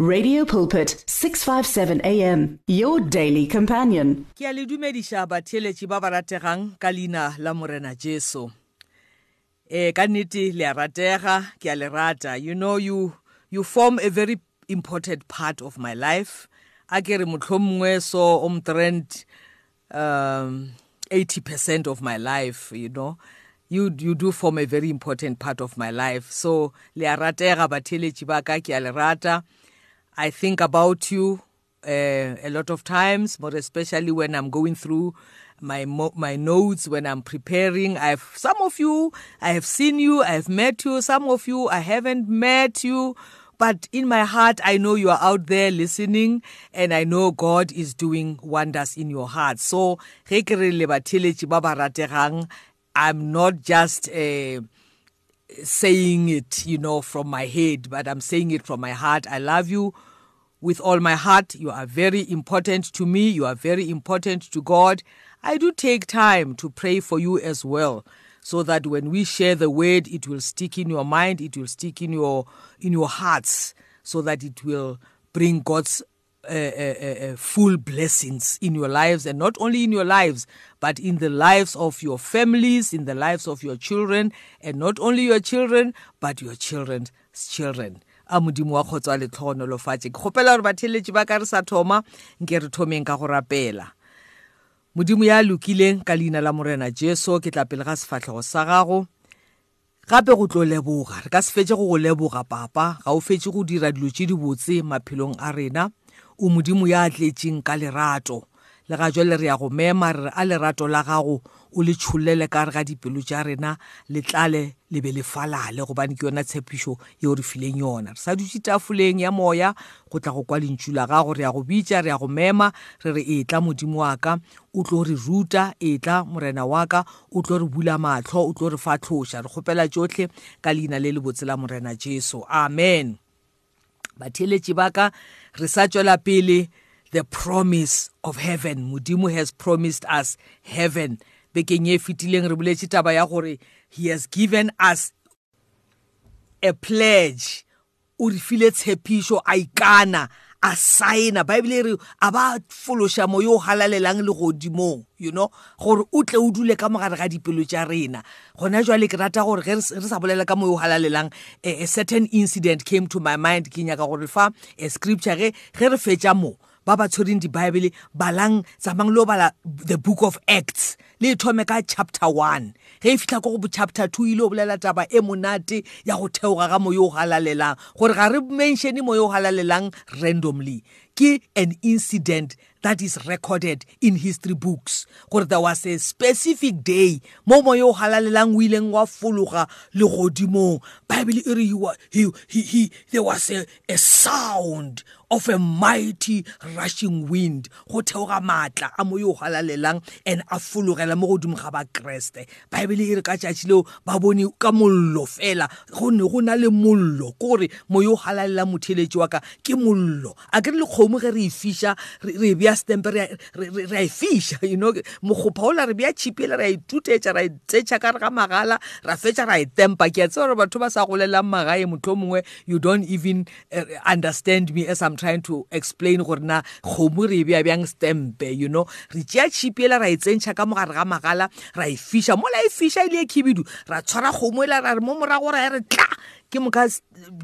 Radio Pulpit 657 AM your daily companion. ke a le dumediša batheeletši ba ba rategang ka leina la morena jesu. Eh ka nnete le a ratega ke a le rata. You know you you form a very important part of my life. A ke re mohlomongwe so omtrent um 80% of my life you know. You you do form a very important part of my life. So le a ratega batheeletši ba ka ke a le rata. I think about you uh, a lot of times, more especially when I'm going through my my notes when I'm preparing. I've some of you I have seen you, I have met you. Some of you I haven't met you. But in my heart, I know you are out there listening, and I know God is doing wonders in your heart. So, I'm not just uh, saying it, you know, from my head, but I'm saying it from my heart. I love you with all my heart. You are very important to me. You are very important to God. I do take time to pray for you as well, so that when we share the word, it will stick in your mind, it will stick in your in your hearts, so that it will bring God's uh, uh, uh, full blessings in your lives and not only in your lives but in the lives of your families in the lives of your children and not only your children but your children's children. A modimo wa kgotsa le tlhogonolofatše ke kgopela gore batheletši ba ka re sa thoma nke re thomeng ka go rapela. Modimo ya lokileng ka leina la morena jesu ke tla pele ga sefatlhego sa gago. Gape go tlo leboga re ka se fetse go go leboga papa ga o fetse go dira dilo tše di botse maphelong a rena. O modimo ya tletseng ka lerato. Le ga jwale re ya go mema re re a lerato la gago o le tšholele ka re ga dipelo tša rena le tlale le be le falale gobane ke yona tshepišo yeo re fileng yona. Re sa dutse tafoleng ya moya go tla go kwa lentšu la gago re ya go bitša re ya go mema re re e tla modimo wa ka o tlo re ruta e tla morena wa ka o tlo re bula matlho o tlo re fa tlhoša re kgopela tšotlhe ka leina le le botse la morena jesu. Amen. Batheeletši ba ka re sa tšwela pele the promise of heaven. Modimo has promised us heaven. Bekeng ye fetileng re boletše taba ya gore he has given us a pledge. O re file tshepišo a ikana. A saena bible e re a ba fološa mo yo o halalelang le godimong you know? Gore o tle o dule ka mogare ga dipelo tša rena. Gona jwale ke rata gore ge re sa bolela ka mo yo o halalelang a, a certain incident came to my mind. Ke nyaka gore fa a scripture ge ge re fetša mo ba ba tshwereng dibaebele balang tsamang le o bala the book of acts. Le e thome ka chapter one. Ge e fitlha ko go bo chapter two ile o bolela taba e monate ya go theoga ga moyo o halalelang. Gore ga re menšene moyo o halalelang randomly. Ke an incident that is recorded in history books. Gore there was a specific day mo moya o halalelang o ileng wa fologa legodimong. Bible e re he, he, he, there was a, a sound of a mighty rushing wind. Go theoga maatla a moyo o halalelang and a fologela mo godimo ga bakreste bible e re ka tšatši leo ba bone ka mollo fela. Go ne go na le mollo ke gore moyo o halalelang motheletši wa ka ke mollo. A ke re le kgomo ge re e fiša re bea stempe re a e fiša you know? Mokgopha ola re bea tšhipele ra itutetša ra itsetša ka re ga magala ra fetša ra e tempa. Ke a tseba gore batho ba sa golelang magae motlho mongwe you don't even uh, understand me as i'm trying to explain gore na kgomo re e bea bjang stempe you know? Re tšea tšhipela ra e tsentšha ka mogare ga magala ra e fiša. Mola e fiša e le e khibidu ra tshwara kgomo ela ra re mo morago ra e re tla! Ke moka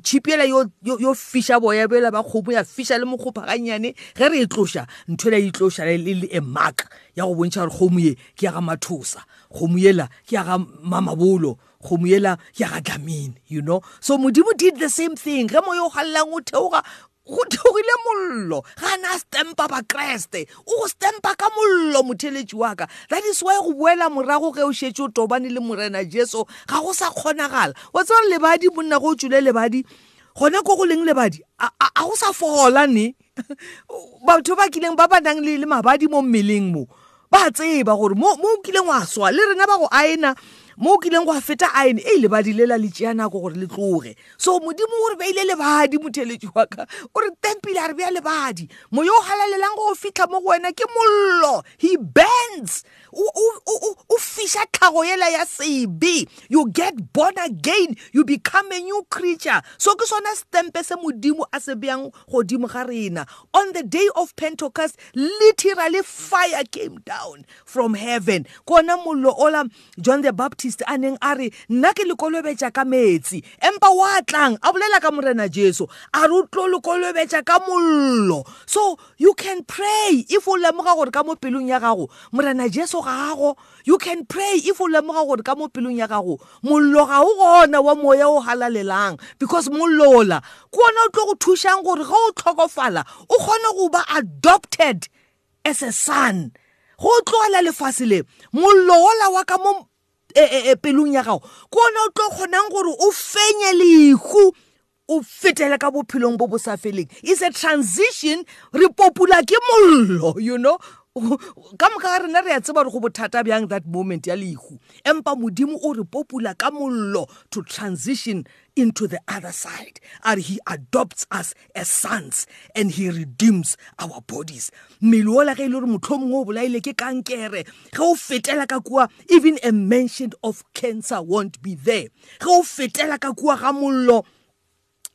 tšhipiela yo, yo, yo fiša boya bela ba kgomo ya fiša le mokgopha gannyane ge re e tloša ntho ela e tloša le le e mark ya go bontšha gore kgomo ye ke ya ga mathosa kgomo yela ke ya ga mamabolo kgomo yela ke ya ga dlamini you know? So modimo did the same thing. Ge moyo o galelang o theoga go theogile mollo ga na stempa bakreste. O go stempa ka mollo motheletši wa ka. That is why go boela morago ge o šetse o tobane le morena jesu ga go sa kgonagala. Wa tseba lebadi monna go o tswile lebadi? Gona ko go leng lebadi? A go sa fola ne? Batho ba kileng ba ba nang le mabadi mo mmeleng mo ba tseba gore mo o kileng wa swa. Le rena ba go aena mo o kileng go a feta aene e lebadi lela le tšea nako gore le tloge. So modimo gore beile lebadi motheletši wa ka. O re tempile a re bea lebadi. Moya o halalelang go go fitlha mo go wena ke mollo. He bends. O fiša tlhago yela ya sebe you get born again. You become a new creature. So ke sona stempe se modimo a se beyang godimo ga rena. On the day of pentecost literally fire came down from heaven. Kona mollo ola john the baptist a neng a re nna ke lekolobetša ka metsi. Empa wa tlang a bolela ka morena jesu a re o tlo lekolobetša ka mollo. So you can pray if o lemoga gore ka mo pelong ya gago morena jesu ga gago you can pray if o lemoga gore ka mo pelong ya gago mollo ga o gona wa moya o halalelang because mollo ola ke ona o tlo go thušang gore ga o tlhokofala o kgone go ba adopted as a son. Go tlogela lefase le mollo ola wa ka mo e, e, e, pelong ya gago ke ona o tlo kgonang gore o fenye lehu o fetele ka bophelong bo bo sa feleng. Is a transition re popula ke mollo you know? Ka moka ga rena re a tseba gore go bothata bjang that moment ya lehu. Empa modimo o re popula ka mollo to transition into the other side. Are he adopts us as sons and he redeems our bodies. Mmele ola ge e le gore motlho mongwe o bolaile ke kankere ge o fetela ka kua even a mention of cancer won't be there. Ge o fetela ka kua ga mollo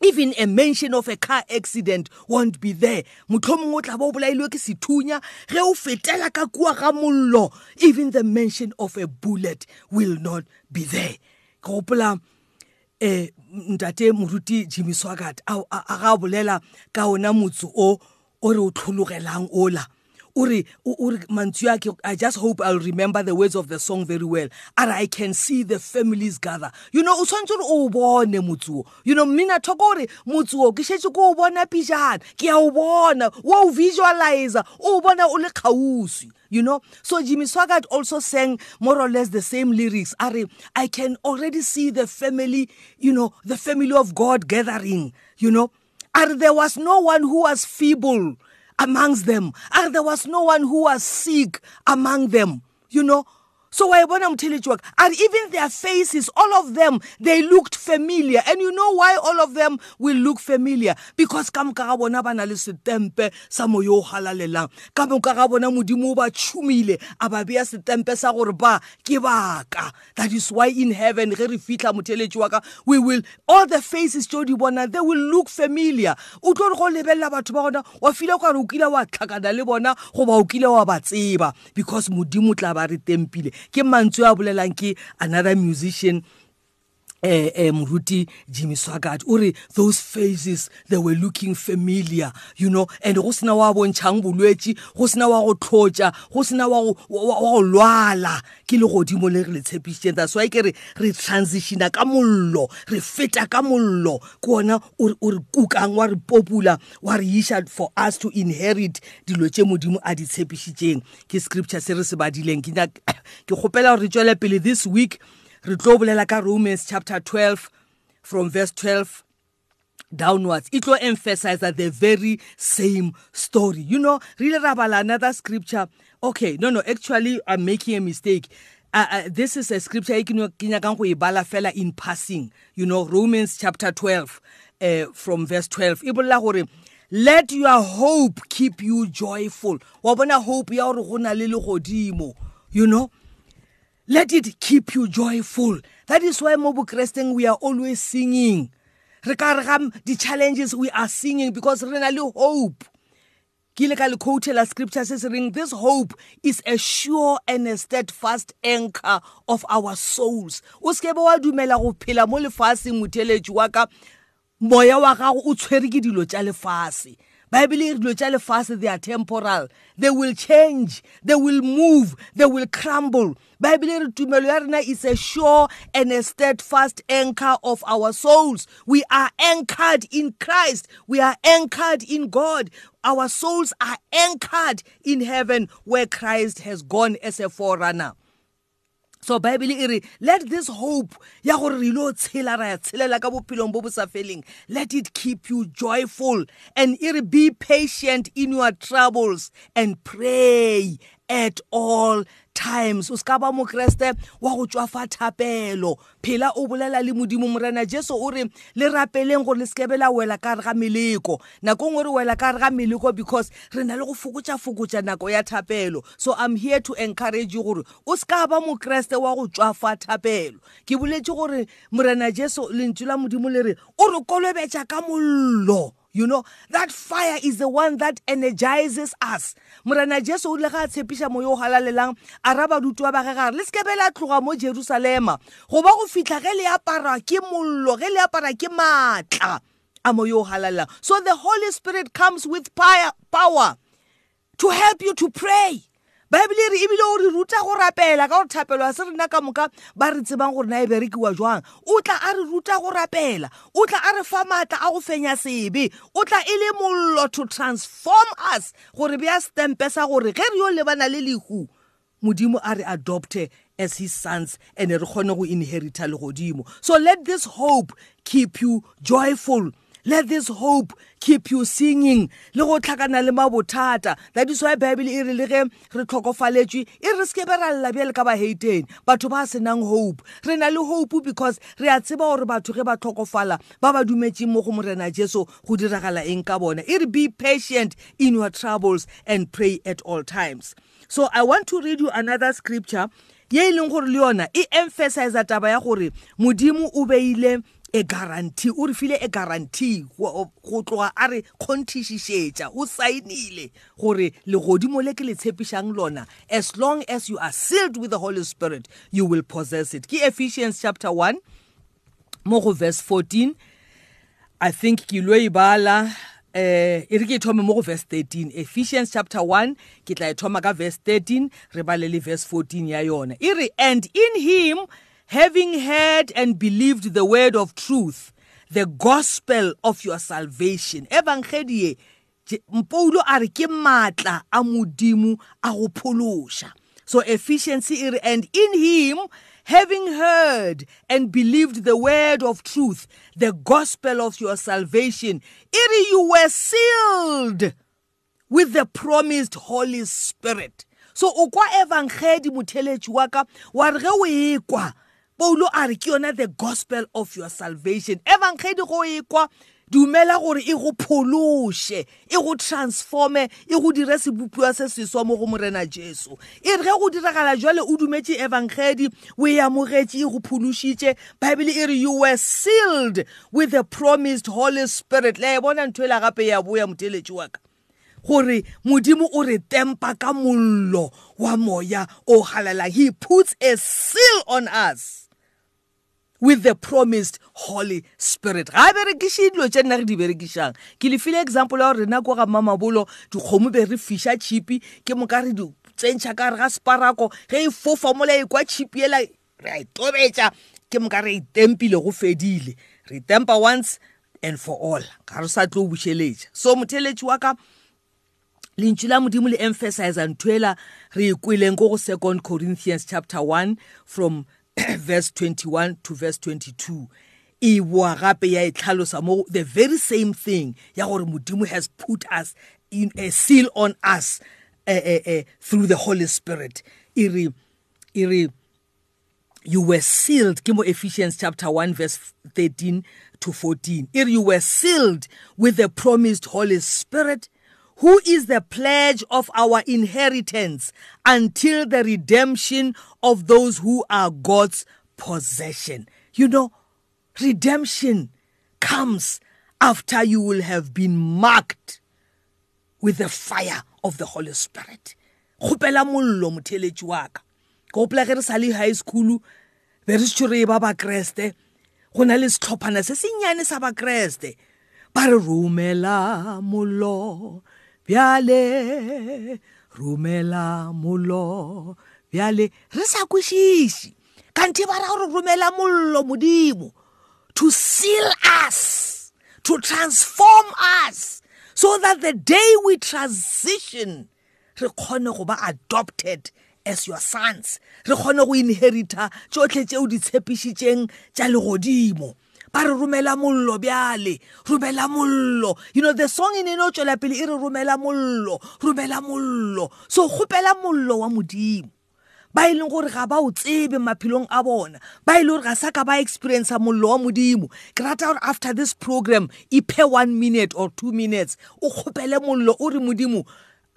even a mention of a car accident won't be there. Motlhomongwe o tla ba o bolailwe ke sethunya ge o fetela ka kua ga mollo even the mention of a bullet will not be there. Ke gopola um ntate moruti jimmy swagat a ga bolela ka ona motse o o re o tlhologelang ola. Uri uri mantswe yake i just hope i'll remember the words of the song very well and i can see the families gather. You know o tshwanetse o bone motsuo. You know mmina thoko gore motsuo ke shetse ko o bona pijana ke a o bona o visualizer o bona o le kgauswi you know. So jimmy swaggart also sang more or less the same lyrics are i can already see the family you know the family of god gathering you know. Are there was no one who was feeble. Amongst them. And there was no one who was sick among them. You know so wa bona motheletši wa ka and even their faces all of them they looked familiar. And you know why all of them will look familiar? Because ka moka ga bona ba na le setempe sa moya o halalelang ka moka ga bona modimo o ba tšhumile a ba beya setempe sa gore ba ke baka that is why in heaven ge re fitlha motheletši wa ka we will all the faces tšeo di bona they will look familiar. O tlo re go lebelela batho ba gona wa file kare o kile wa tlhakana le bona goba o kile wa ba tseba. Because modimo tla ba re tempile. Ke mantswe a bolelang ke another musician. Eh eh moruti Jimmy Swaggart o re those faces they were looking familiar you know and go sina wa bontshang bolwetsi go sina wa go tlhotsa go sina wa go lwala ke le godimo le re le tshepišitšeng that's why ke re re transitiona ka mollo re feta ka mollo. Ke ona o re kukang wa re popula wa re iša for us to inherit dilo tše modimo a di tshepišitšeng. Ke scripture se re se badileng. Ke kgopela gore re tšwele pele this week re tlo bolela ka romans chapter 12 from verse 12 downwards. It will emphasize the very same story. You know really rabala another scripture. Okay no no actually i'm making a mistake. Uh, uh, this is a scripture e ke nyakang go e bala fela in passing. You know romans chapter 12 uh, from verse 12 e bolela gore let your hope keep you joyful. Wa bona hope ya gore go na le legodimo you know? Let it keep you joyful. That is why mo bokresteng we are always singing. Re ka re ga di-challenges we are singing because re na le hope. Ke ile ka le quotela scripture se se reng this hope is a sure and a steadfast anchor of our souls. O se ke be wa dumela go phela mo lefaseng motheletši wa ka. Moya wa gago o tshwere ke dilo tša lefase bible e dilo tša lefase they are temporal. They will change. They will move. They will crumble. Bible e re tumelo ya rena is a sure and a steadfast anchor of our souls. We are anchored in christ. We are anchored in god. Our souls are anchored in heaven where christ has gone as a forerunner. So bible e re let this hope ya gore re ile o tshela ra ya tshelela ka bophelong bo bo sa feleng. Let it keep you joyful and e re be patient in your troubles and pray at all times o ska ba mokreste wa go tswafa thapelo. Phela o bolela le modimo morena jesu o re le rapeleng gore le sekebe la wela ka re ga meleko. Nako ngwe re wela ka re ga meleko because re na le go fokotša-fokotša nako ya thapelo. So i'm here to encourage you gore o ska ba mokreste wa go tswafa thapelo. Ke boletse gore morena jesu lentšu la modimo le re o re kolobetša ka mollo. You know that fire is the one that energizes us. Morena jesu o ile ga a tshepiša moyo o galalelang a ra barutiwa ba ge gare le sekebe la tloga mo jerusalema. Goba go fitlha ge le apara ke mollo ge le apara ke maatla a moyo o galalelang so the holy spirit comes with power to help you to pray. Baebile e re ebile o re ruta go rapela ka gore thapelo a se rena ka moka ba re tsebang gore na e berekiwa jwang. O tla a re ruta go rapela o tla a re fa maatla a go fenya sebe o tla e le mollo to transform us gore bea stempe sa gore ge re yo lebana le lehu modimo a re adopte as his sons and re kgone go inherita legodimo. So let this hope keep you joyful. Let this hope keep you singing. Le go tlhakana le mabothata. That is why bible e re le ge re tlhokofaletswe e re seke be ra lla bjale ka bahateng batho ba senang hope. Re na le hope because re a tseba gore batho ge ba tlhokofala ba ba dumetseng mo go morena jesu go diragala eng ka bona. E re be patient in your troubles and pray at all times. So i want to read you another scripture ye e leng gore le yona e emphasize taba ya gore modimo o beile e guarantee o re file e guarantee go tloga a re kgonthišišetša o saenile gore legodimo le ke le tshepišang lona as long as you are sealed with the holy spirit you will possess it. Ke ephesians chapter 1 mo go verse 14 i think ke lo e bala eh e re ke thome mo go verse 13 Ephesians chapter 1 ke tla e thoma ka verse 13 re bale le verse 14 ya yona. E re and in him having heard and believed the word of truth, the gospel of your salvation. Evanghelie Mpoulo a re ke matla a modimo a go phološa. So Ephesians and in him having heard and believed the word of truth, the gospel of your salvation, ere you were sealed with the promised Holy Spirit. So o kwa evangeli motheletši wa ka wa re ge o e kwa paulo a re ke yona the gospel of your salvation. Evangeli go ekwa dumela gore e go phološe e go transforme e go dire sebopiwa se seswa mo go morena jesu. E re ge go diragala jwale o dumetse evangeli o e amogetše e go phološitše bible e re you were sealed with the promised holy spirit. Le e bona ntho e la gape ya boya moteletši wa ka. Gore modimo o re tempa ka mollo wa moya o galalang he puts a seal on us. With the promised holy spirit. Ga berekiše dilo tše nna re di berekišang. Ke le file example ya gore rena ko ga mamabolo dikgomo be re fiša chipi ke moka re di tsentšha ka re ga sparako ge e fofa mola e kwa chipi ela re a itobetša ke moka re itempile go fedile. Re itempa once and for all ga re sa tlo bušeletša. So motheletši wa ka lentšu la modimo le emphasize nthoela re e kweleng ko go second corinthians chapter 1 from verse 21 to verse 22 e boa gape ya e tlhalosa mo the very same thing ya gore modimo has put us in a seal on us uh, uh, uh, through the holy spirit. E re e re you were sealed ke mo ephesians chapter 1 verse 13 to 14 e re you were sealed with the promised holy spirit who is the pledge of our inheritance until the redemption of those who are God's possession. You know, redemption comes after you will have been marked with the fire of the Holy Spirit. Kgopela mollo motheletši wa ka. Ke gopola ge re sa le high school be re setšo re ba bakreste go na le setlhophana se sennyane sa bakreste ba re romela mollo bjale romela mollo bjale re sa kwešiše kante ba ra gore romela mollo modimo to seal us to transform us so that the day we transition re kgone go ba adopted as your sons. Re kgone go inherita tsotlhe tseo di tshepišitšeng tša legodimo. Ba re romela mollo bjale. Romela mollo you know the song e ne no tswela pele e re romela mollo romela mollo so kgopela mollo wa modimo. Ba e leng gore ga ba o tsebe maphelong a bona. Ba e le gore ga sa ka ba experiencea mollo wa modimo. Ke rata gore after this program iphe one minute or two minutes. O kgopele mollo o re modimo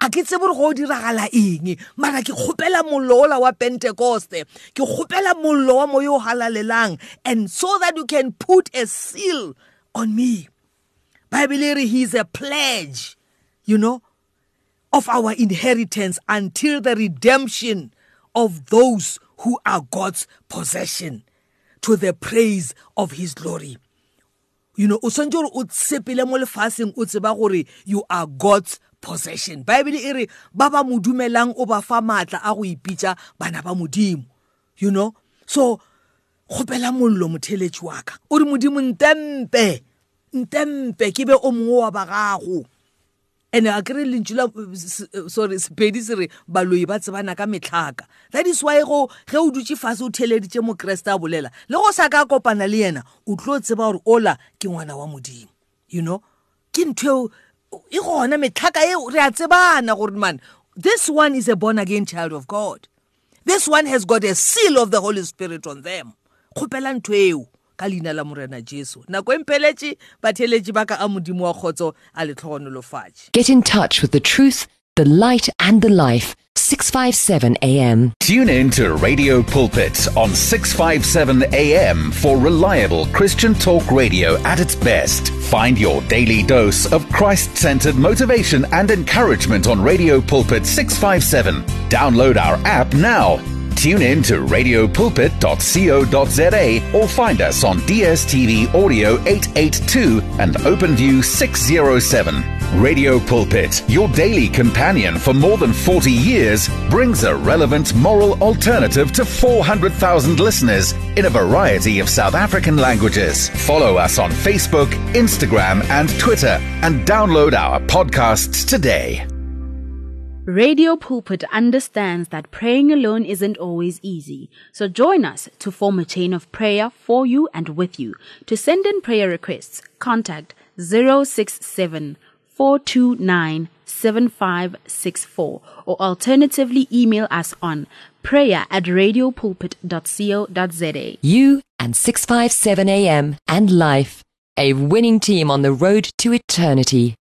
a ke tsebe gore go o diragala eng? Mara ke kgopela mollo ola wa pentecoste ke kgopela mollo wa moyo o halalelang. And so that you can put a seal on me. Bible e re he is a pledge you know of our inheritance until the redemption of those who are God's possession to the praise of his glory. You know, o swantse gore o tsepele mo lefatsheng o tseba gore you are God's possession. Bible e re ba ba mo dumelang o ba fa maatla a go ipitsa bana ba modimo. You know? So kgopela mollo motheletši wa ka o re modimo ntempe ntempe ke be o mongwe wa ba gago and a kry lentšu la sorry sepedi se re baloi ba tsebana ka metlhaka that is why go ge o dutse fase o theleditše mokreste a bolela le go sa ka kopana le yena o tlo tseba gore ola ke ngwana wa modimo you know ke ntho e gona metlhaka eo re a tsebana gore man this one is a born again child of god. This one has got a seal of the holy spirit on them. Kgopela ntho eo ka leina la morena jesu. Nako empeletše batheletši ba ka a modimo wa kgotso a letlhogonolofatše Get in touch with the truth, the light, and the life. 657 AM. Tune in to Radio Pulpit on 657 AM for reliable Christian talk radio at its best. Find your daily dose of Christ centered motivation and encouragement on Radio Pulpit 657. Download our app now. Tune in to radiopulpit.co.za or find us on DSTV Audio 882 and OpenView 607. Radio Pulpit, your daily companion for more than 40 years, brings a relevant moral alternative to 400,000 listeners in a variety of South African languages. Follow us on Facebook, Instagram, and Twitter and download our podcasts today. Radio Pulpit understands that praying alone isn't always easy. So join us to form a chain of prayer for you and with you. To send in prayer requests, contact 067 429 7564 or alternatively email us on prayer at radiopulpit.co.za. You and 657 AM and life. A winning team on the road to eternity.